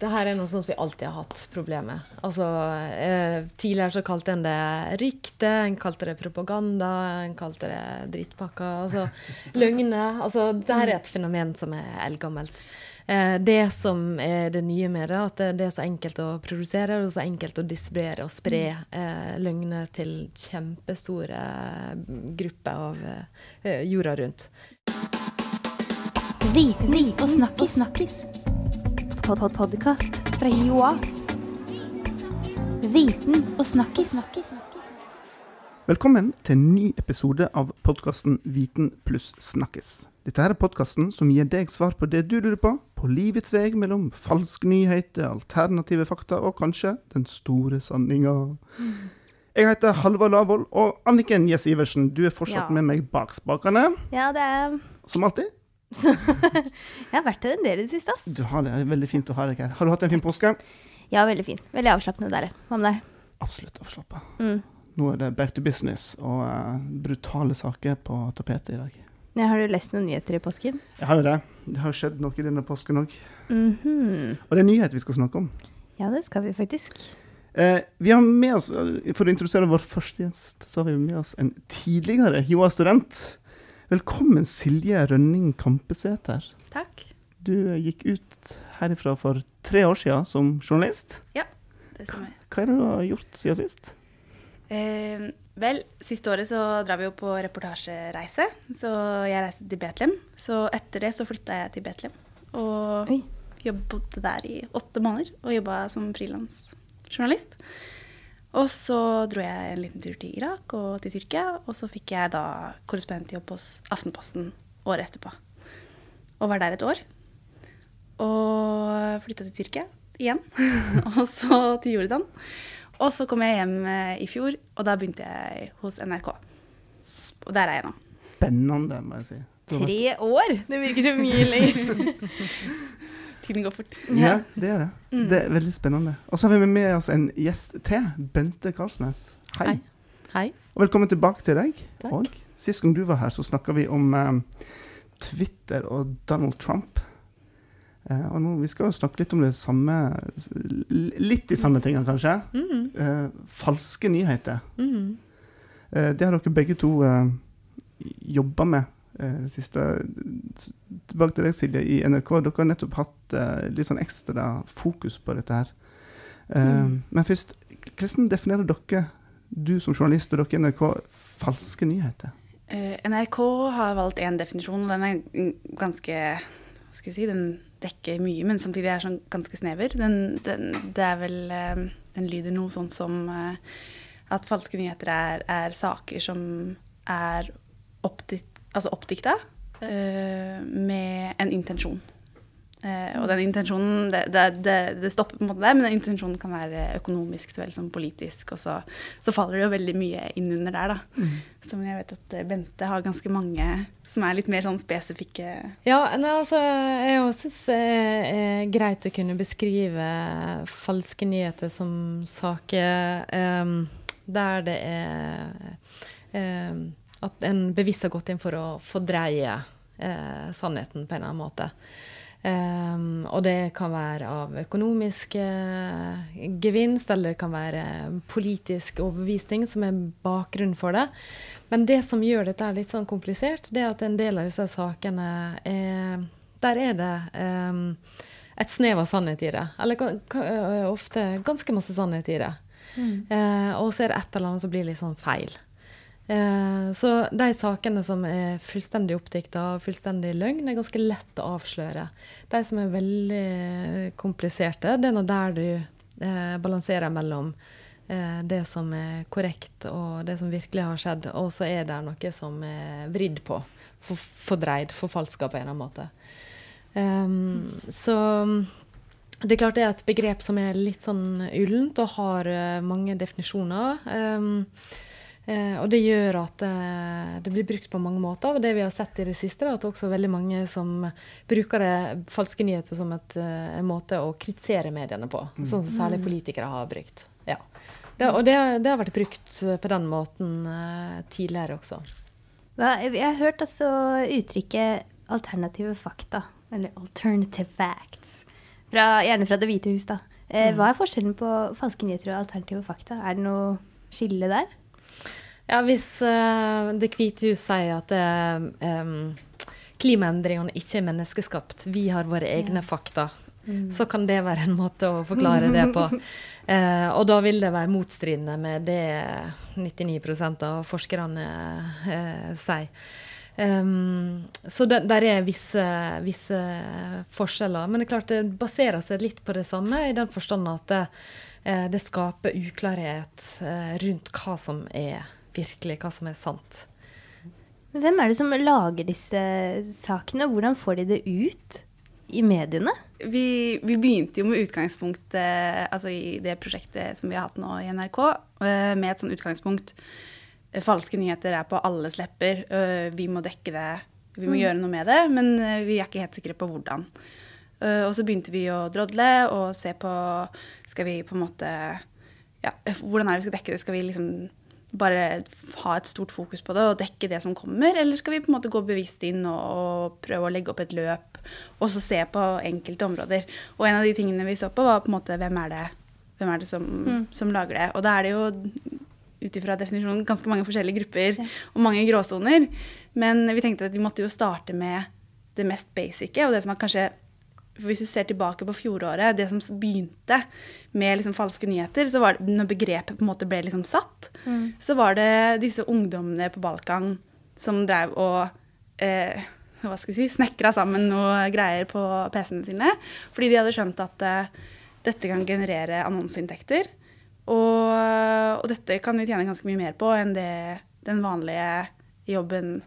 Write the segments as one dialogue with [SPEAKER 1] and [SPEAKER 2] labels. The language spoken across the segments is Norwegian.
[SPEAKER 1] det her er noe sånt som vi alltid har hatt problemer med. Altså, eh, tidligere så kalte en det rykte, en kalte det propaganda, en kalte det drittpakker. Altså løgner. Altså, det her er et fenomen som er eldgammelt. Eh, det som er det nye med det, at det er så enkelt å produsere og så enkelt å distribuere og spre eh, løgner til kjempestore grupper av eh, jorda rundt.
[SPEAKER 2] Viten og snakkis. Podkast fra Joa. Viten og snakkis.
[SPEAKER 3] Velkommen til en ny episode av podkasten Viten pluss snakkis. Dette her er podkasten som gir deg svar på det du lurer på, på livets vei mellom falske nyheter, alternative fakta og kanskje den store sanninga. Jeg heter Halvard Lavoll, og Anniken Jess Iversen, du er fortsatt
[SPEAKER 4] Ja.
[SPEAKER 3] med meg bak spakene,
[SPEAKER 4] Ja, det er
[SPEAKER 3] som alltid.
[SPEAKER 4] Jeg har vært her en del i det siste, ass.
[SPEAKER 3] Du har det, det er veldig fint å ha deg her. Har du hatt en fin påske?
[SPEAKER 4] Ja, veldig fin. Veldig avslappende der. Hva med deg?
[SPEAKER 3] Absolutt avslappa.
[SPEAKER 4] Mm.
[SPEAKER 3] Nå er det back to business og eh, brutale saker på tapetet i dag.
[SPEAKER 4] Ja, har du lest noen nyheter i påsken?
[SPEAKER 3] Jeg har jo det. Det har jo skjedd noe i denne påsken òg.
[SPEAKER 4] Mhm.
[SPEAKER 3] Og det er nyhet vi skal snakke om.
[SPEAKER 4] Ja, det skal vi faktisk.
[SPEAKER 3] Eh, vi har med oss, eh, For å introdusere vår første gjest, så har vi med oss en tidligere HiOA-student. Velkommen, Silje Rønning Kampesæter.
[SPEAKER 5] Takk.
[SPEAKER 3] Du gikk ut herifra for tre år siden som journalist.
[SPEAKER 5] Ja, Det stemmer.
[SPEAKER 3] Hva er det du har gjort siden sist?
[SPEAKER 5] Eh, vel, siste året så drar vi jo på reportasjereise, så jeg reiste til Betlehem. Så etter det så flytta jeg til Betlehem og
[SPEAKER 4] Oi.
[SPEAKER 5] jobb, der i åtte måneder og jobba som frilansjournalist. Og så dro jeg en liten tur til Irak og til Tyrkia, og så fikk jeg da korrespondentjobb hos Aftenposten året etterpå. Og var der et år. Og flytta til Tyrkia igjen, og så til Jordan. Og så kom jeg hjem eh, i fjor, og da begynte jeg hos NRK. Og der er jeg nå.
[SPEAKER 3] Spennende, må jeg si.
[SPEAKER 4] Tre år! Det virker så mye lenger.
[SPEAKER 5] Tiden går fort.
[SPEAKER 3] Ja, det er det.
[SPEAKER 5] Mm.
[SPEAKER 3] Det er veldig spennende. Og så har vi med oss en gjest til. Bente Karlsnes. Hei.
[SPEAKER 1] Hei. Hei.
[SPEAKER 3] Og velkommen tilbake til deg.
[SPEAKER 1] Takk.
[SPEAKER 3] Og sist gang du var her, så snakka vi om eh, Twitter og Donald Trump. Eh, og nå, vi skal jo snakke litt om det samme Litt de samme tingene, kanskje.
[SPEAKER 1] Mm.
[SPEAKER 3] Eh, falske nyheter.
[SPEAKER 1] Mm.
[SPEAKER 3] Eh, det har dere begge to uh, jobba med det siste. Tilbake til deg, Silje, i NRK. Dere har nettopp hatt eh, litt sånn ekstra fokus på dette her. Mm. Men først, hvordan definerer dere, du som journalist og dere i NRK, falske nyheter?
[SPEAKER 5] Eh, NRK har valgt én definisjon, og den er ganske Hva skal jeg si? Den dekker mye, men samtidig er sånn ganske snever. Den, den, det er vel eh, Den lyder noe sånn som eh, at falske nyheter er, er saker som er oppdikt, altså oppdikta uh, med en intensjon. Uh, og den intensjonen det, det, det, det stopper på en måte der, men den intensjonen kan være økonomisk så vel som politisk. Og så, så faller det jo veldig mye inn under der, da. Som jeg vet at eh, Bente har ganske mange som er litt mer sånn spesifikke
[SPEAKER 1] Ja, nei, altså, jeg syns det er, greit å kunne beskrive falske nyheter som saker um, der det er em, At en bevisst har gått inn for å fordreie eh, sannheten på en eller annen måte. Um, og det kan være av økonomisk eh, gevinst, eller det kan være politisk overbevisning som er bakgrunnen for det. Men det som gjør dette litt sånn komplisert, det er at en del av disse sakene er Der er det um, et snev av sannhet i det. Eller ofte ganske masse sannhet i det. Eh, og så er det et eller annet som blir litt sånn feil. Eh, så de sakene som er fullstendig oppdikta og fullstendig løgn, er ganske lett å avsløre. De som er veldig kompliserte, det er nå der du eh, balanserer mellom eh, det som er korrekt og det som virkelig har skjedd, og så er det noe som er vridd på, for, fordreid, forfalska på en eller annen måte. Um, så det er klart det er et begrep som er litt sånn ullent og har eh, mange definisjoner. Um, eh, og det gjør at eh, det blir brukt på mange måter. Og det vi har sett i det siste, er at også veldig mange som bruker det, falske nyheter som et, eh, en måte å kritisere mediene på. Sånn som særlig politikere har brukt. Ja. Det, og det, det har vært brukt eh, på den måten eh, tidligere også.
[SPEAKER 4] Hva, jeg har hørt altså uttrykket alternative fakta, eller alternative facts, Fra, gjerne fra Det hvite hus, da. Eh,
[SPEAKER 1] Mm.
[SPEAKER 4] Hva er forskjellen på falske nyheter og alternative fakta? Er det noe skille der?
[SPEAKER 1] Ja, hvis uh, Det hvite hus sier at em, klimaendringene ikke er menneskeskapt, vi har våre egne fakta, så kan det være en måte å forklare det på. Uh, og da vil det være motstridende med det 99% av forskerne uh, sier. Um, så det, der er visse, visse forskjeller. Men det er klart det baserer seg litt på det samme, i den forstand at det, det skaper uklarhet rundt hva som er virkelig, hva som er sant.
[SPEAKER 4] Hvem er det som lager disse sakene, og hvordan får de det ut i mediene?
[SPEAKER 5] Vi, vi begynte jo med utgangspunkt altså i det prosjektet som vi har hatt nå i NRK, eh, med et sånn utgangspunkt eh, Falske nyheter er på alles lepper. eh, Vi må dekke det, vi må gjøre noe med det, men vi er ikke helt sikre på hvordan. Eh, Og så begynte vi å drodle og se på Skal vi på en måte ja, Hvordan er det vi skal dekke det? Skal vi liksom bare ha et stort fokus på det og dekke det som kommer, eller skal vi på en måte gå bevisst inn og, prøve å legge opp et løp og så se på enkelte områder? Og en av de tingene vi så på, var på en måte hvem er det, hvem er det som, som lager det? Og da er det jo ut ifra definisjonen ganske mange forskjellige grupper og mange gråsoner. Men vi tenkte at vi måtte jo starte med det mest basice, og det som er kanskje Hvis du ser tilbake på fjoråret, det som begynte med liksom falske nyheter, så var det, når begrepet på en måte ble liksom satt, så var det disse ungdommene på Balkan som drev og eh, hva skal vi si, snekra sammen noe greier på PC-ene sine. Fordi de hadde skjønt at eh, dette kan generere annonseinntekter. Og, og dette kan vi tjene ganske mye mer på enn det, den vanlige jobben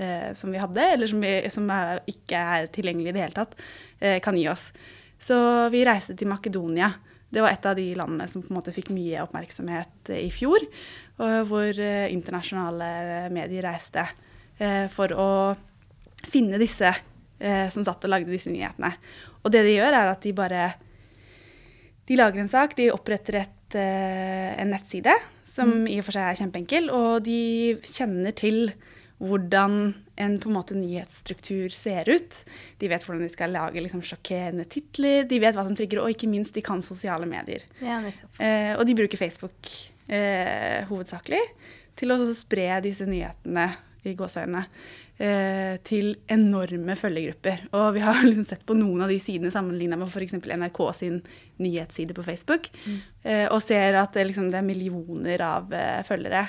[SPEAKER 5] eh, som vi hadde, eller som, vi, som er, ikke er tilgjengelig i det hele tatt, kan gi oss. Så vi reiste til Makedonia. Det var et av de landene som på en måte fikk mye oppmerksomhet eh, i fjor, hvor eh, internasjonale medier reiste eh, for å finne disse eh, som satt og lagde disse nyhetene. Og det de gjør, er at de bare De lager en sak, de oppretter et, eh, en nettside, som i og for seg er kjempeenkel, og de kjenner til hvordan en på en måte nyhetsstruktur ser ut. De vet hvordan de skal lage liksom, sjokkerende titler, de vet hva som trigger, og ikke minst de kan sosiale medier.
[SPEAKER 4] Ja.
[SPEAKER 5] Eh, og de bruker Facebook eh, hovedsakelig til å spre disse nyhetene i gåseøynene eh, til enorme følgegrupper. Og vi har liksom sett på noen av de sidene sammenligna med f.eks. NRK sin nyhetsside på Facebook, eh, og ser at det, liksom, det er millioner av eh, følgere.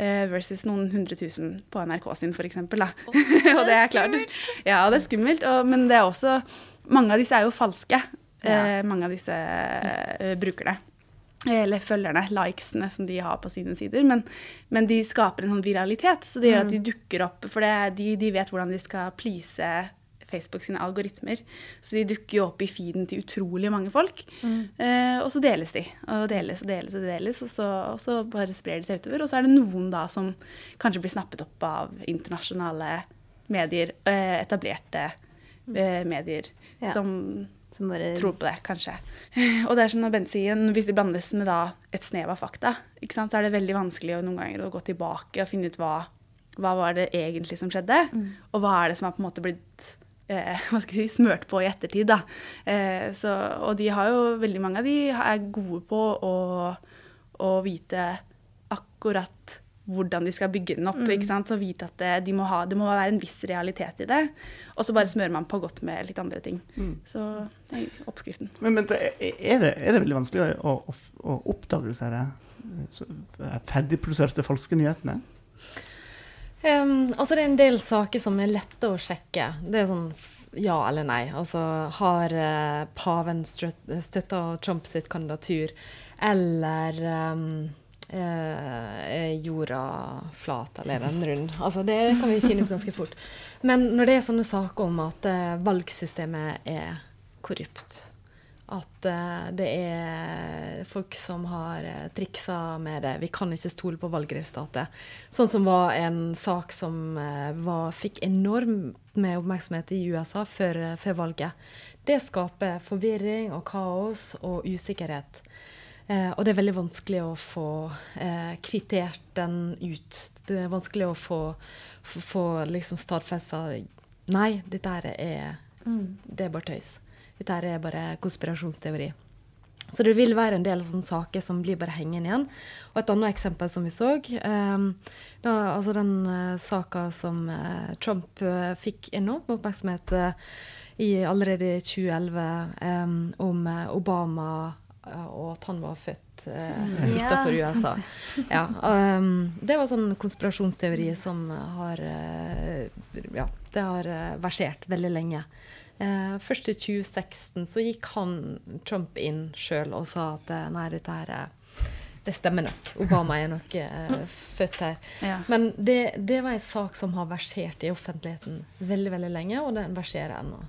[SPEAKER 5] Eh, Versus noen hundre tusen på NRK sin, f.eks. og det er klart. Ja, det er skummelt. Og, men det er også Mange av disse er jo falske. Eh, mange av disse eh, brukerne eller følgerne, likesene som de har på sine sider. Men, men de skaper en sånn viralitet, så det gjør at de dukker opp. For det, de, de vet hvordan de skal please Facebook sine algoritmer. Så de dukker jo opp i feeden til utrolig mange folk. Eh, og så deles de. Og deles og deles og deles, og så, og så bare sprer de seg utover. Og så er det noen da som kanskje blir snappet opp av internasjonale medier, eh, etablerte eh, medier,
[SPEAKER 4] Ja.
[SPEAKER 5] som
[SPEAKER 4] Som bare
[SPEAKER 5] tror på det, kanskje. Og det er som når Bente sier, hvis det blandes med da et snev av fakta, ikke sant, så er det veldig vanskelig å, noen ganger å gå tilbake og finne ut hva, hva var det egentlig som skjedde, og hva er det som har på en måte blitt eh, hva skal jeg si, smørt på i ettertid. Da. Eh, så, og de har jo, veldig mange av de er gode på å, å vite akkurat hvordan de skal bygge den opp. ikke sant? Så vite at det, de må ha, det må være en viss realitet i det. Og så bare smører man på godt med litt andre ting. Så det er oppskriften.
[SPEAKER 3] Men, men er, det, er det veldig vanskelig å, å, å oppdage disse eh, ferdigproduserte falske nyhetene?
[SPEAKER 1] Um, altså det er en del saker som er lette å sjekke. Det er sånn ja eller nei. Altså har uh, paven støtta Trump sitt kandidatur, eller um, uh, jorda flat, eller er den rund? Altså det kan vi finne ut ganske fort. Men når det er sånne saker om at uh, valgsystemet er korrupt, at uh, det er folk som har uh, triksa med det. Vi kan ikke stole på valgresultatet. Sånn som var en sak som uh, var, fikk enormt med oppmerksomhet i USA før, eh, før valget. Det skaper forvirring og kaos og usikkerhet. Eh, og det er veldig vanskelig å få eh, kvittert den ut. Det er vanskelig å få, få, få liksom stadfesta Nei, dette er, er Det er bare tøys. Dette her er bare konspirasjonsteori. Så det vil være en del sånne saker som blir bare hengende igjen. Og et annet eksempel som vi så, eh, da, altså den eh, saka som eh, Trump eh, fikk enorm oppmerksomhet eh, i allerede i 2011 eh, om eh, Obama eh, og at han var født
[SPEAKER 4] Ja,
[SPEAKER 1] utenfor USA. Ja, um, det var sånn konspirasjonsteori som har eh, Ja, det har eh, versert veldig lenge. Eh, først i 2016 så gikk han Trump inn sjøl og sa at eh, nei, dette her eh, det stemmer nok. Obama er nok eh, født her.
[SPEAKER 5] Ja.
[SPEAKER 1] Men det, det var en sak som har versert i offentligheten veldig veldig lenge, og den verserer ennå.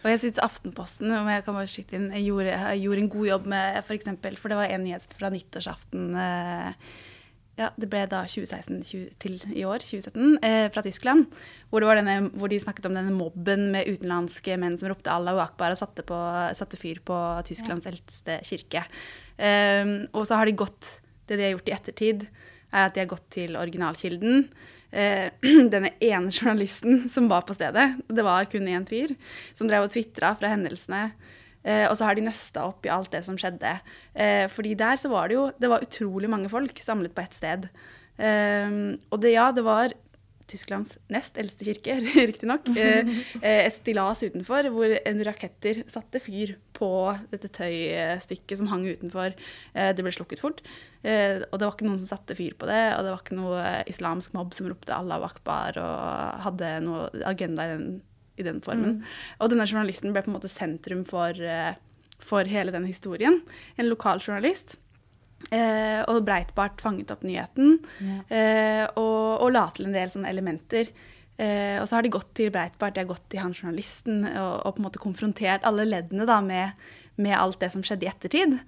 [SPEAKER 5] Og jeg syns Aftenposten om jeg kan bare skyte inn, gjorde, gjorde en god jobb med for eksempel, For det var en nyhet fra nyttårsaften eh, ja, Det ble da 2016 20, til i år, 2017, eh, fra Tyskland. Hvor, det var denne, hvor de snakket om denne mobben med utenlandske menn som ropte Allahu akbar og satte, på, satte fyr på Tysklands eldste kirke. Um, og så har de gått Det de har gjort i ettertid, er at de har gått til originalkilden. Uh, denne ene journalisten som var på stedet, det var kun én fyr, som drev og tvitra fra hendelsene. Eh, og så har de nøsta opp i alt det som skjedde. Eh, fordi der så var det jo Det var utrolig mange folk samlet på ett sted. Eh, og det, ja, det var Tysklands nest eldste kirke, riktignok. Eh, eh, et stillas utenfor hvor en raketter satte fyr på dette tøystykket som hang utenfor. Eh, det ble slukket fort. Eh, og det var ikke noen som satte fyr på det, og det var ikke noe islamsk mobb som ropte 'Allah akbar og hadde noe agenda i den, i den formen. Og denne journalisten ble på en måte sentrum for, eh, for hele den historien. En lokal journalist. Eh, og Breitbart fanget opp nyheten eh, og, og la til en del sånne elementer. Eh, og så har de gått til Breitbart, de har gått til han journalisten og, og på en måte konfrontert alle leddene da med, med alt det som skjedde i ettertid.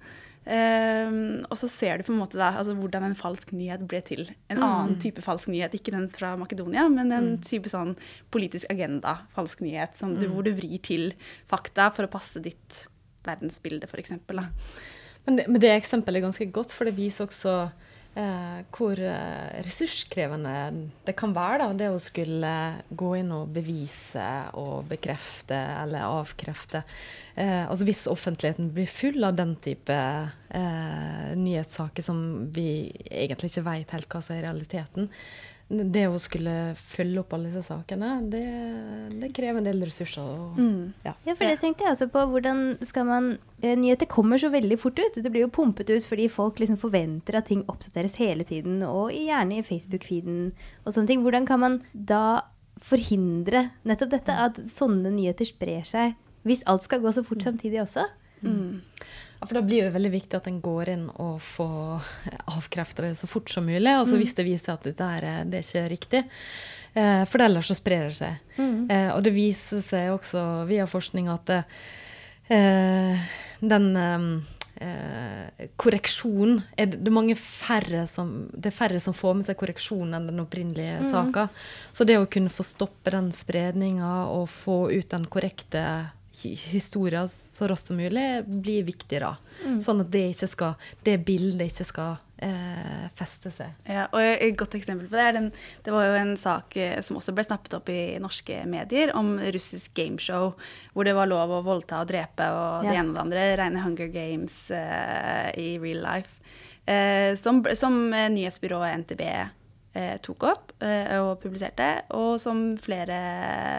[SPEAKER 5] Eh, og så ser du på en måte da altså, hvordan en falsk nyhet ble til. En annen type falsk nyhet, ikke den fra Makedonia, men en type sånn politisk agenda, falsk nyhet, sånn, du, hvor du vrir til fakta for å passe ditt verdensbilde, f.eks.
[SPEAKER 1] Men men det eksempelet er ganske godt, for det viser også hvor eh, ressurskrevende det kan være da, det å skulle gå inn og bevise og bekrefte eller avkrefte. Eh, altså Hvis offentligheten blir full av den type eh, nyhetssaker som vi egentlig ikke vet helt hva som er realiteten, det å skulle følge opp alle disse sakene, det, det krever en del ressurser. Og, ja.
[SPEAKER 4] Ja, for det tenkte jeg også på. Hvordan skal man eh, Nyheter kommer så veldig fort ut. Det blir jo pumpet ut fordi folk liksom forventer at ting oppdateres hele tiden, og gjerne i Facebook-feeden og sånne ting. Hvordan kan man da forhindre nettopp dette, at sånne nyheter sprer seg, hvis alt skal gå så fort samtidig også?
[SPEAKER 1] Ja, for Da blir det veldig viktig at en går inn og får avkrefta det så fort som mulig. Altså Hvis det viser at dette her, er- det er ikke riktig. Eh, for ellers så sprer det seg. Eh, og det viser seg også via forskning at eh, den eh, eh, korreksjon er det, er mange færre som, det er færre som får med seg korreksjon enn den opprinnelige saka. Så det å kunne få stoppe den spredninga og få ut den korrekte hi- historia så raskt som mulig, blir viktig da. Sånn at det, ikke skal, det bildet ikke skal eh, feste seg.
[SPEAKER 5] Ja, og Et godt eksempel på det er den, det var jo en sak eh, som også ble snappet opp i norske medier, om russisk gameshow hvor det var lov å voldta og drepe og det ene og det andre. Rene Hunger Games eh, i real life. Eh, som, som eh, nyhetsbyrået NTB eh, tok opp eh, og publiserte, og som flere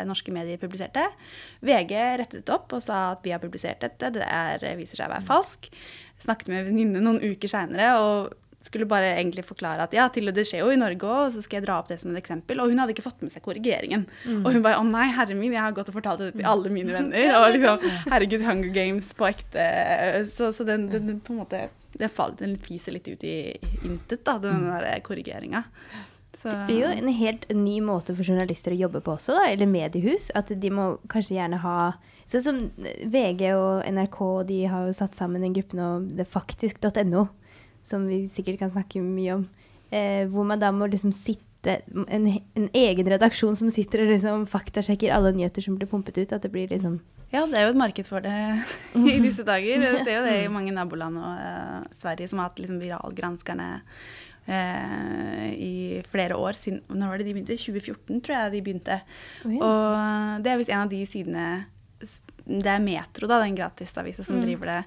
[SPEAKER 5] norske medier publiserte. VG rettet opp og sa at vi har publisert dette, det er, viser seg å være falsk. Snakket med en venninne noen uker seinere og skulle bare egentlig forklare at ja, til og det skjer jo i Norge òg, og så skal jeg dra opp det som et eksempel. Og hun hadde ikke fått med seg korrigeringen. Og hun bare å nei, herre min, jeg har gått og fortalt det til alle mine venner. Og liksom herregud, Hunger Games på ekte. Så, så den, den, den på en måte den, faller, den fiser litt ut i intet, da, den der korrigeringa. Så
[SPEAKER 4] Det blir jo en helt ny måte for journalister å jobbe på også, da, eller mediehus. At de må kanskje gjerne ha Sånn som VG og NRK, de har jo satt sammen den gruppen og det er faktisk.no, som vi sikkert kan snakke mye om. Eh, hvor man da må liksom sitte en, en egen redaksjon som sitter og liksom faktasjekker alle nyheter som blir pumpet ut. At det blir liksom
[SPEAKER 5] Ja, det er jo et marked for det i disse dager. Jeg ser jo det i mange naboland og uh, Sverige som har hatt liksom viralgranskerne uh, i flere år siden Når var det de begynte? 2014, tror jeg de begynte.
[SPEAKER 4] Oi,
[SPEAKER 5] Og det er visst en av de sidene det er Metro, da, den gratisavisa som
[SPEAKER 4] Mm.
[SPEAKER 5] driver det.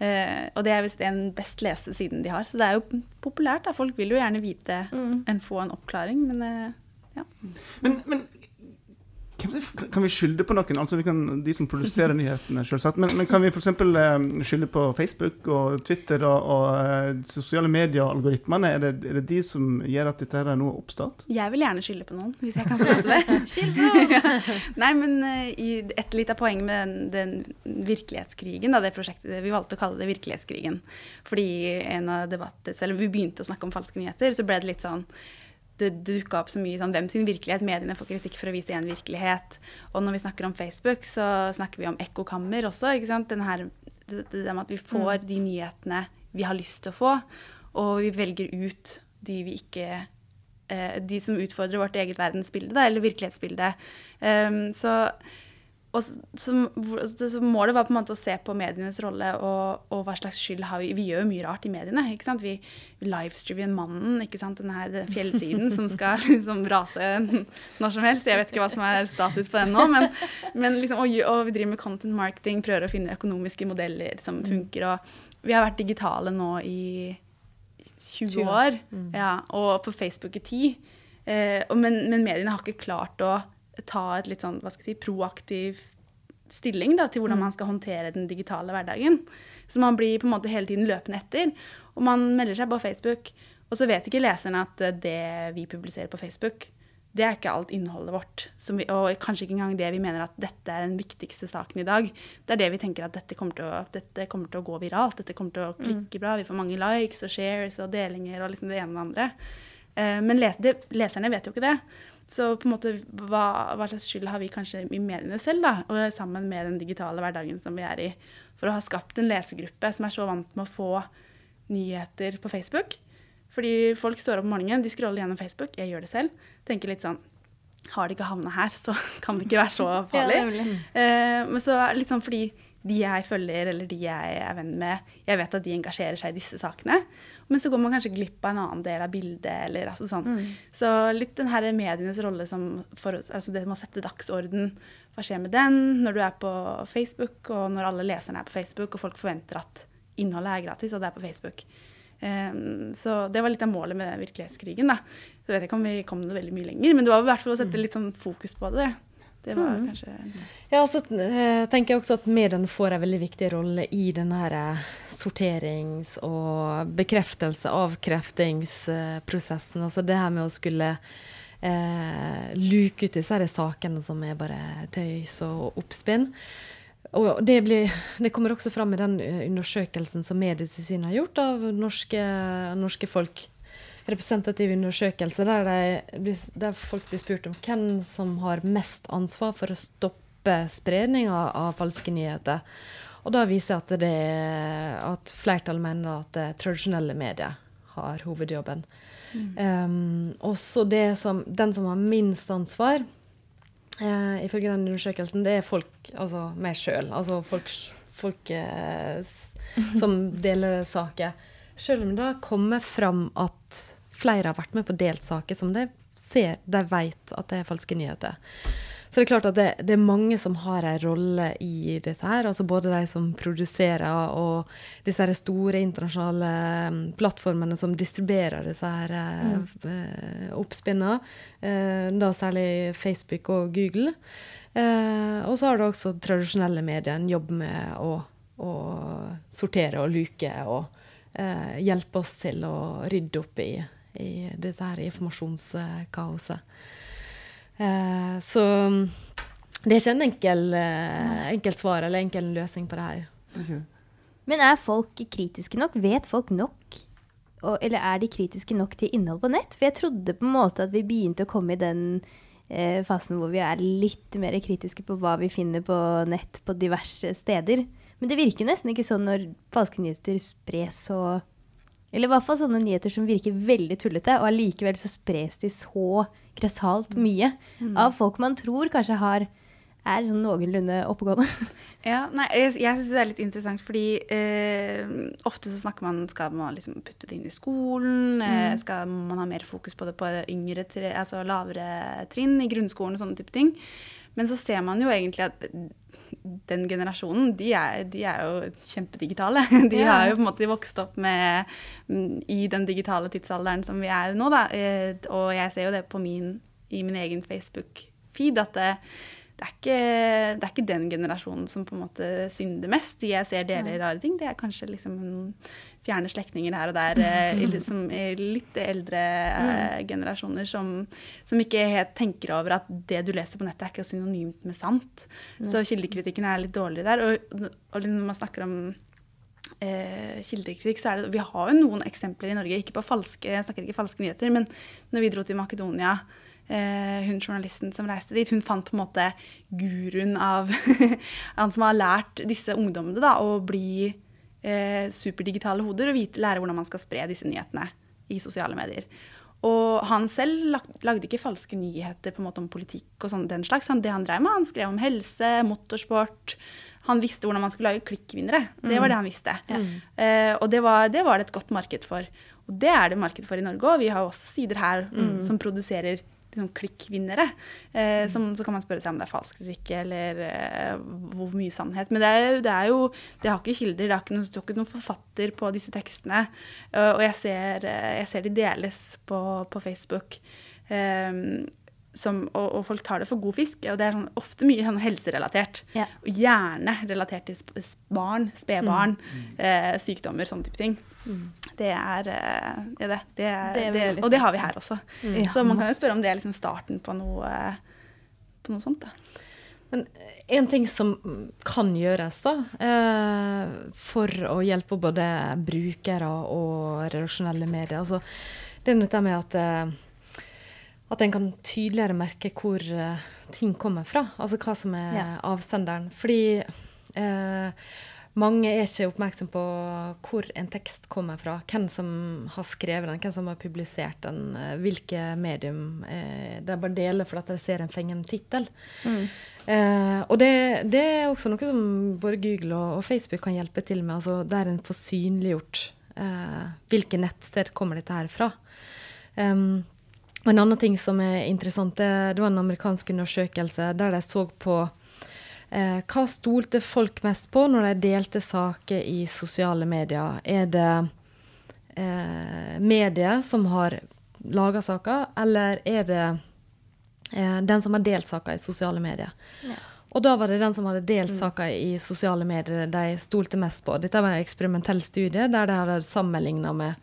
[SPEAKER 5] Uh, og det er visst den best leste siden de har. Så det er jo populært. da. Folk vil jo gjerne vite
[SPEAKER 4] Mm.
[SPEAKER 5] enn få en oppklaring, men eh,
[SPEAKER 3] Men, men kan vi, skylde på noen? Altså vi kan, De som produserer nyhetene, selvsagt. Men, men kan vi f.eks. Eh, skylde på Facebook og Twitter og, og eh, sosiale medier-algoritmene? Er, det- er det de som gjør at dette her er noe oppstått?
[SPEAKER 5] jeg vil gjerne skylde på noen, hvis jeg kan få til det. Ja. Nei, men eh, et lite poeng med den, den virkelighetskrigen, da, det prosjektet Vi valgte å kalle det Virkelighetskrigen. Fordi en av debatter, selv om vi begynte å snakke om falske nyheter, så ble det litt sånn det, dukka opp så mye sånn hvem sin virkelighet. Mediene får kritikk for å vise én virkelighet. Og når vi snakker om Facebook, så snakker vi om ekkokammer også. ikke sant? Den her, det, det med at vi får de nyhetene vi har lyst til å få, og vi velger ut de vi ikke eh, De som utfordrer vårt eget verdensbilde, da, eller virkelighetsbilde. Um, så og så, så, så målet var på en måte å se på medienes rolle og, og hva slags skyld har vi Vi gjør jo mye rart i mediene. ikke sant? Vi, vi livestreamer Mannen, ikke sant? den her fjellsiden som skal liksom rase når som helst. Jeg vet ikke hva som er status på den nå, men, men liksom, og, og vi driver med content marketing, prøver å finne økonomiske modeller som funker. Og vi har vært digitale nå i 20
[SPEAKER 1] 20 år.
[SPEAKER 5] år, ja, og på Facebook i 10. Eh, men, men mediene har ikke klart å ta et litt sånn, hva skal jeg si, proaktiv stilling da, til hvordan man skal håndtere den digitale hverdagen. Så man blir på en måte hele tiden løpende etter. Og man melder seg på Facebook, og så vet ikke leserne at eh, det vi publiserer på Facebook, det er ikke alt innholdet vårt. Som vi, og kanskje ikke engang det vi mener at dette er den viktigste saken i dag. Det er det vi tenker at dette kommer til å, dette kommer til å gå viralt. Dette kommer til å klikke bra. Vi får mange likes og shares og delinger og liksom det ene og det andre. Eh, men leserne vet jo ikke det. Så på en måte, hva, hva slags skyld har vi kanskje i mediene selv, da, og sammen med den digitale hverdagen som vi er i, for å ha skapt en lesegruppe som er så vant med å få nyheter på Facebook? Fordi folk står opp om morgenen, de scroller gjennom Facebook, jeg gjør det selv, tenker litt sånn Har det ikke havna her, så kan det ikke være så farlig.
[SPEAKER 4] Ja.
[SPEAKER 5] Eh, men så er det litt sånn fordi de jeg følger, eller de jeg er venn med, jeg vet at de engasjerer seg i disse sakene. Men så går man kanskje glipp av en annen del av bildet. eller altså sånn. Så litt den her medienes rolle som for, altså det med å sette dagsorden. Hva skjer med den når du er på Facebook, og når alle leserne er på Facebook, og folk forventer at innholdet er gratis, og det er på Facebook. Um, så det var litt av målet med virkelighetskrigen. da. Så vet jeg ikke om vi kom det veldig mye lenger, men det var i hvert fall å sette litt sånn fokus på det. Det var kanskje
[SPEAKER 1] Ja, så eh, tenker jeg også at mediene får en veldig viktig rolle i den her eh, sorterings- og bekreftelse, avkreftingsprosessen. Altså det her med å skulle eh, luke ut disse sakene som er bare tøys og oppspinn. Og det, blir, det kommer også fram i den eh, undersøkelsen som Medietilsynet har gjort av norske, norske folk. Representativ undersøkelse der, de, blir- der folk blir spurt om hvem som har mest ansvar for å stoppe spredning av, falske nyheter. Og da viser at, det, at flertallet mener at det tradisjonelle medier har hovedjobben. Um, også det som, den som har minst ansvar, uh, ifølge den undersøkelsen, det er folk, altså meg sjøl. Altså folk, folk uh, som deler saker. Selv om det kommer fram at flere har vært med på delt saker som de ser, de vet at det er falske nyheter. Så det er klart at det, det er mange som har en rolle i dette her. altså Både de som produserer og disse her store internasjonale mm, plattformene som distribuerer disse her mm. oppspinnene. Eh, da særlig Facebook og Google. Eh, og så har du også tradisjonelle medier en jobb med å, å sortere og luke og eh, hjelpe oss til å rydde opp i, i dette her informasjonskaoset. Eh, så mm, det er ikke en enkel, eh, enkel svar eller enkel løsning på det her.
[SPEAKER 4] Men er folk kritiske nok? Vet folk nok? Og, eller er de kritiske nok til innhold på nett? For jeg trodde på en måte at vi begynte å komme i den eh, fasen hvor vi er litt mer kritiske på hva vi finner på nett på diverse steder. Men det virker nesten ikke sånn når falske nyheter spres så Eller i hvert fall sånne nyheter som virker veldig tullete, og allikevel så spres de så grassat mye av folk man tror kanskje har er sånn noenlunde oppegående.
[SPEAKER 5] Ja, nei, jeg, jeg syns det er litt interessant, fordi eh, ofte så snakker man Skal man liksom putte det inn i skolen? Eh, skal man ha mer fokus på det på yngre, tre, altså lavere trinn i grunnskolen og sånne type ting? Men så ser man jo egentlig at den generasjonen, de er, de er jo kjempedigitale. De
[SPEAKER 4] Ja.
[SPEAKER 5] har jo på en måte vokst opp med, i den digitale tidsalderen som vi er nå, da. Eh, Og jeg ser jo det på min, i min egen Facebook-feed, at det, det, er ikke, det er ikke den generasjonen som på en måte synder mest. De jeg ser deler rare ting, det er kanskje liksom fjerne slektninger her og der, eh, i liksom, litt eldre eh, generasjoner som, som ikke helt tenker over at det du leser på nettet, er ikke synonymt med sant. Så kildekritikken er litt dårlig der. Og, og når man snakker om eh, kildekritikk, så er det Vi har jo noen eksempler i Norge, ikke på falske, jeg snakker ikke falske nyheter, men når vi dro til Makedonia eh, hun journalisten som reiste dit, hun fant på en måte guruen av Han som har lært disse ungdommene da, å bli eh, superdigitale hoder og vite, lære hvordan man skal spre disse nyhetene i sosiale medier. Og han selv lag, lagde ikke falske nyheter på en måte om politikk og sånn den slags. Han, det han drev med, han skrev om helse, motorsport. Han visste hvordan man skulle lage klikkvinnere. Det var det han visste. Eh, og det var, det var det et godt marked for. Og det er det marked for i Norge òg. Vi har også sider her som produserer liksom, klikkvinnere. Eh, som, så kan man spørre seg om det er falskt eller ikke, eller eh, hvor mye sannhet. Men det er, det er jo Det har ikke kilder, det har ikke noen, står ikke noen forfatter på disse tekstene. Eh, og jeg ser, eh, jeg ser de deles på, på Facebook. Eh, som, og, og folk tar det for god fisk. Og det er sånn, ofte mye sånn helserelatert.
[SPEAKER 4] Ja.
[SPEAKER 5] Og gjerne relatert til barn, spedbarn, eh, sykdommer, sånne type ting. Det er eh, ja, det. det, er,
[SPEAKER 4] Det er
[SPEAKER 5] det og det har vi her også.
[SPEAKER 4] Ja.
[SPEAKER 5] Så man kan jo spørre om det er liksom starten på noe, på noe sånt. da.
[SPEAKER 1] Men en ting som kan gjøres da, eh, for å hjelpe både brukere og redaksjonelle medier, altså, det er dette med at, eh, at en kan tydeligere merke hvor uh, ting kommer fra. Altså hva som er
[SPEAKER 4] Ja.
[SPEAKER 1] avsenderen. Fordi uh, mange er ikke oppmerksom på hvor en tekst kommer fra, hvem som har skrevet den, hvem som har publisert den, uh, hvilke medium. Det de bare deler fordi at de ser en fengende tittel. Eh, og det, det er også noe som både Google og, og Facebook kan hjelpe til med, altså der en får synliggjort hvilke nettsted kommer dette her fra. Um, og en annen ting som er interessant, det, det var en amerikansk undersøkelse der de så på eh, hva stolte folk mest på når de delte saker i sosiale medier. Er det eh, medier som har laga saker, eller er det eh, den som har delt saker i sosiale medier?
[SPEAKER 4] Ja.
[SPEAKER 1] Og da var det den som hadde delt saker i sosiale medier de stolte mest på. Dette var en eksperimentell studie der de hadde sammenligna med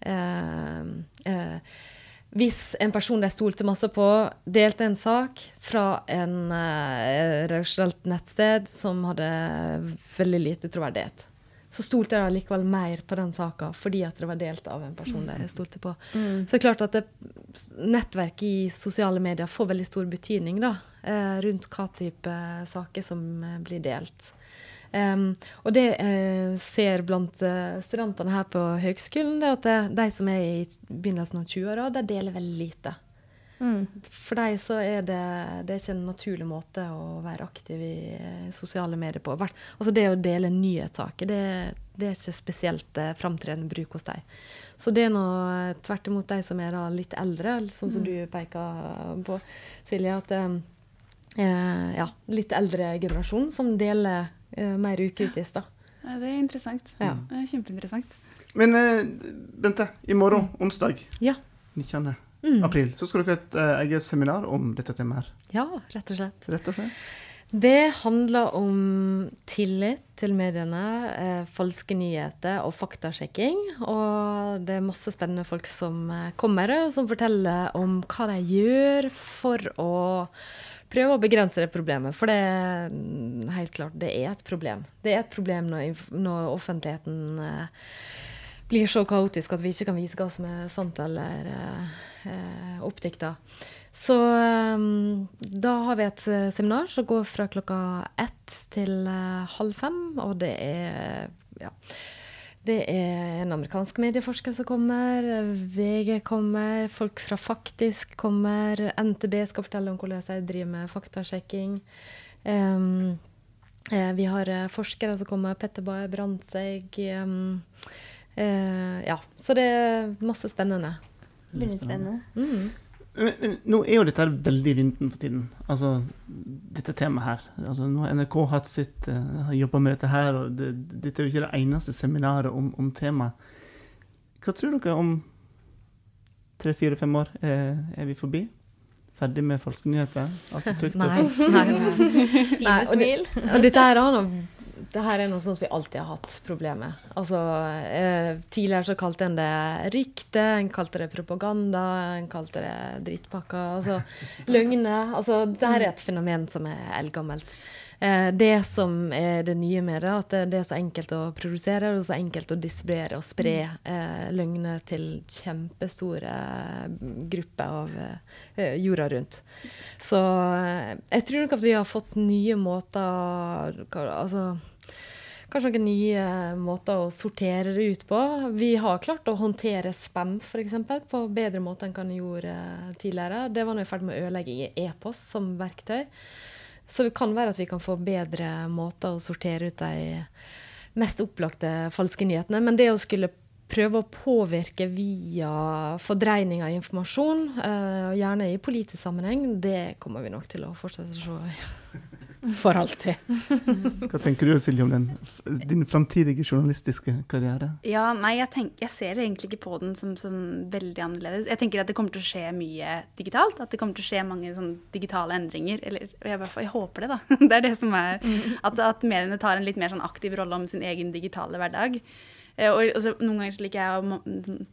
[SPEAKER 1] eh, eh, Hvis en person de stolte masse på, delte en sak fra en eh, redaksjonelt nettsted som hadde veldig lite troverdighet, så stolte de likevel mer på den saka fordi at det var delt av en person de stolte på. Så det er klart at det, nettverket i sosiale medier får veldig stor betydning da, eh, rundt hva type saker som eh, blir delt. Em, og det jeg ser blant eh, studentene her på høgskolen, det at det, de som er i begynnelsen av 20-åra, de deler veldig lite.
[SPEAKER 4] Mm.
[SPEAKER 1] For dem så er det, det er ikke en naturlig måte å være aktiv i eh, sosiale medier på. Altså det å dele nyhetssaker, det, det er ikke spesielt eh, framtredende bruk hos dem. Så det er nå eh, tvert imot de som er litt eldre, sånn som du peker på, Silje, at eh, ja, litt eldre generasjon som deler eh, mer ukritisk, da.
[SPEAKER 5] Ja, det er interessant.
[SPEAKER 1] Ja.
[SPEAKER 5] Det er kjempeinteressant.
[SPEAKER 3] Men uh, Bente, i morgen, onsdag
[SPEAKER 1] Ja.
[SPEAKER 3] 19.
[SPEAKER 1] Mm.
[SPEAKER 3] april, så skal dere ha et uh, eget seminar om dette temaet
[SPEAKER 1] ja, rett og slett.
[SPEAKER 3] Rett og slett.
[SPEAKER 1] Det handler om tillit til mediene, eh, falske nyheter og faktasjekking. Og det er masse spennende folk som eh, kommer, og som forteller om hva de gjør for å prøve å begrense det problemet. For det er helt klart, det er et problem. Det er et problem når, når offentligheten eh, blir så kaotisk at vi ikke kan vite hva som er sant eller eh, eh, oppdikta. Så um, da har vi et eh, seminar som går fra klokka ett til eh, halv fem, og det er ja. Det er en amerikansk medieforsker som kommer, VG kommer, folk fra Faktisk kommer, NTB skal fortelle om hvordan de driver med faktasjekking. Um, vi har eh, forskere som kommer, Petter Bae Brandtzæg. Um, uh, ja, så det er masse spennende.
[SPEAKER 4] Veldig spennende.
[SPEAKER 1] Mm.
[SPEAKER 3] Men, men nå er jo dette veldig i vinden for tiden. Altså, dette temaet her. Altså, nå har NRK hatt sitt, uh, har jobba med dette her, og det, dette er jo ikke det eneste seminaret om, om temaet. Hva tror dere om tre, fire, fem år? Er, er vi forbi? Ferdig med falske nyheter? Alt er trygt? og
[SPEAKER 1] Nei. nei, nei. nei og, det, og dette her har noe det her er noe sånt som vi alltid har hatt problemer med. Altså, eh, tidligere så kalte en det rykte, en kalte det propaganda, en kalte det drittpakker. Altså løgner. Altså, det her er et fenomen som er eldgammelt. Eh, det som er det nye med det, at det, det er så enkelt å produsere og så enkelt å distribuere og spre eh, løgner til kjempestore grupper av eh, jorda rundt. Så eh, jeg tror nok at vi har fått nye måter Altså Kanskje noen nye måter å sortere det ut på. Vi har klart å håndtere spam eksempel, på bedre måte enn hva vi gjorde eh, tidligere. Det var nå i ferd med å ødelegge e-post som verktøy. Så det kan være at vi kan få bedre måter å sortere ut de mest opplagte falske nyhetene. Men det å skulle prøve å påvirke via fordreining av informasjon, eh, gjerne i politisk sammenheng, det kommer vi nok til å fortsette å se for alltid.
[SPEAKER 3] Hva tenker du Silje om den, din framtidige journalistiske karriere?
[SPEAKER 5] Ja, nei, jeg, tenk, jeg ser egentlig ikke på den som som, veldig annerledes. Jeg tenker at det kommer til å skje mye digitalt. At det kommer til å skje mange sånn digitale endringer. Eller jeg, i jeg håper det, da. Det er det som er At, at mediene tar en litt mer sånn aktiv rolle om sin egen digitale hverdag. Eh, Og, og så noen ganger liker jeg å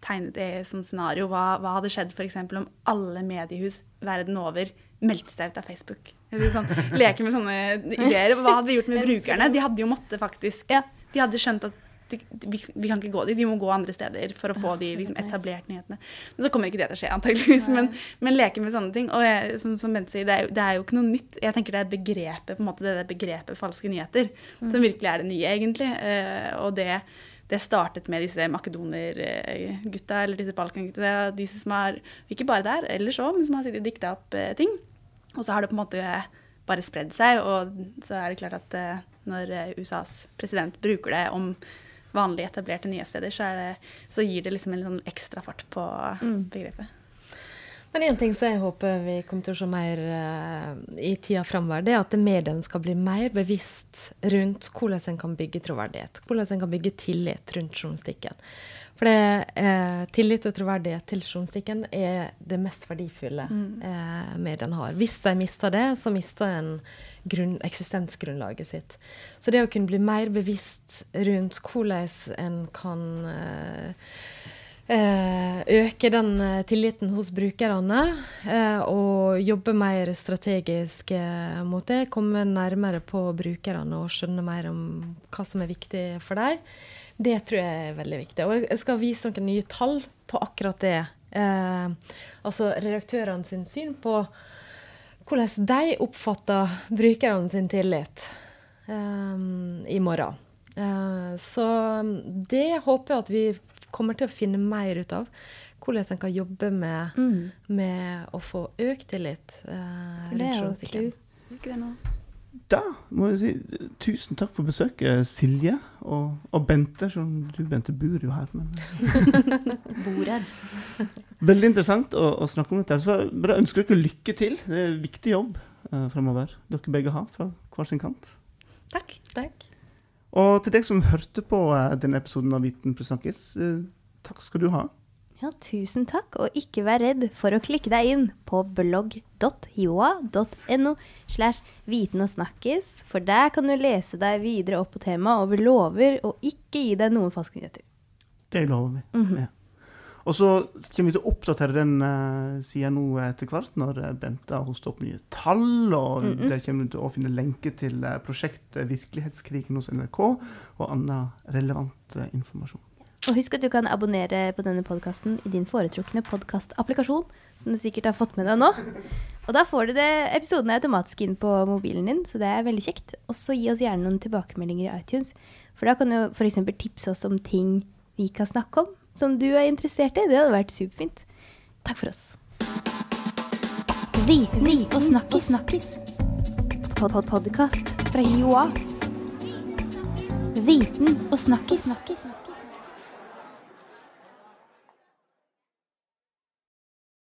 [SPEAKER 5] tegne det i sånn scenario. Hva, hva hadde skjedd f.eks. om alle mediehus verden over meldte seg ut av Facebook? Sånn, leke med sånne ideer. Hva hadde vi gjort med brukerne? De hadde jo måttet faktisk. De hadde skjønt at de, vi, vi kan ikke gå dit, vi må gå andre steder for å få de liksom, etablerte nyhetene. Men så kommer ikke det til å skje, antageligvis. Men, men leke med sånne ting. Og jeg, som, som Bente sier, det er, jo, det er jo ikke noe nytt. Jeg tenker det er begrepet, på en måte, det der begrepet falske nyheter som virkelig er det nye, egentlig. Uh, og det, det startet med disse makedoner-gutta, eller disse Balkan-gutta. Disse som har, ikke bare der, ellers òg, men som har sittet og dikta opp eh, ting. Og så har det på en måte bare spredd seg, og så er det klart at eh, når eh, USAs president bruker det om vanlig etablerte nyhetssteder, så, er det, så gir det liksom en sånn ekstra fart på begrepet.
[SPEAKER 1] Men én ting som jeg håper vi kommer til å se mer uh, i tida framover, det er at mediene skal bli mer bevisst rundt hvordan en kan bygge troverdighet. Hvordan en kan bygge tillit rundt journalistikken. For det, eh, tillit og troverdighet til journalistikken er det mest verdifulle eh, mediene har. Hvis de mister det, så mister en grunn, eksistensgrunnlaget sitt. Så det å kunne bli mer bevisst rundt hvordan en kan eh, øke den eh, tilliten hos brukerne eh, og jobbe mer strategisk eh, mot det. Komme nærmere på brukerne og skjønne mer om hva som er viktig for dem. Det tror jeg er veldig viktig. Og jeg skal vise noen nye tall på akkurat det. Eh, altså redaktørene sin syn på hvordan de oppfatter brukerne sin tillit eh, i morgen. Eh, så det håper jeg at vi kommer til å finne mer ut av. Hvordan en kan jobbe med, med å få økt tillit. eh,
[SPEAKER 4] er jo
[SPEAKER 1] journalistikken.
[SPEAKER 5] Ikke det nå?
[SPEAKER 3] Da må jeg si tusen takk for besøket, Silje og, og Bente. Som du, Bente, bor jo her. Men
[SPEAKER 4] Bor her.
[SPEAKER 3] veldig interessant å, å snakke om dette. Så bare ønsker dere lykke til. Det er en viktig jobb uh, fremover. Dere begge har fra hver sin kant.
[SPEAKER 5] Takk.
[SPEAKER 1] Takk.
[SPEAKER 3] Og til deg som hørte på eh, denne episoden av Viten pluss snakkes, eh, takk skal du ha.
[SPEAKER 4] Ja, tusen takk, og ikke vær redd for å klikke deg inn på blogg.joa.no slash viten og snakkes, for der kan du lese deg videre opp på temaet, og vi lover å ikke gi deg noen falske nyheter.
[SPEAKER 3] Det lover vi. ja. Og så kommer vi til å oppdatere den uh, sida nå etter hvert, når eh, Bente har hostet opp nye tall. Og der kommer du til å finne lenke til eh, prosjektet Virkelighetskrigen hos NRK, og annen relevant eh, informasjon.
[SPEAKER 4] Og husk at du kan abonnere på denne podkasten i din foretrukne podkastapplikasjon, som du sikkert har fått med deg nå. Og da får du det episodene automatisk inn på mobilen din, så det er veldig kjekt. Og så gi oss gjerne noen tilbakemeldinger i iTunes, for da kan du f.eks. tipse oss om ting vi kan snakke om, som du er interessert i. Det hadde vært superfint. Takk for oss.
[SPEAKER 2] Viten og snakkis. snakkis. Pod -pod Podkast fra Joa. Viten og snakkis. snakkis.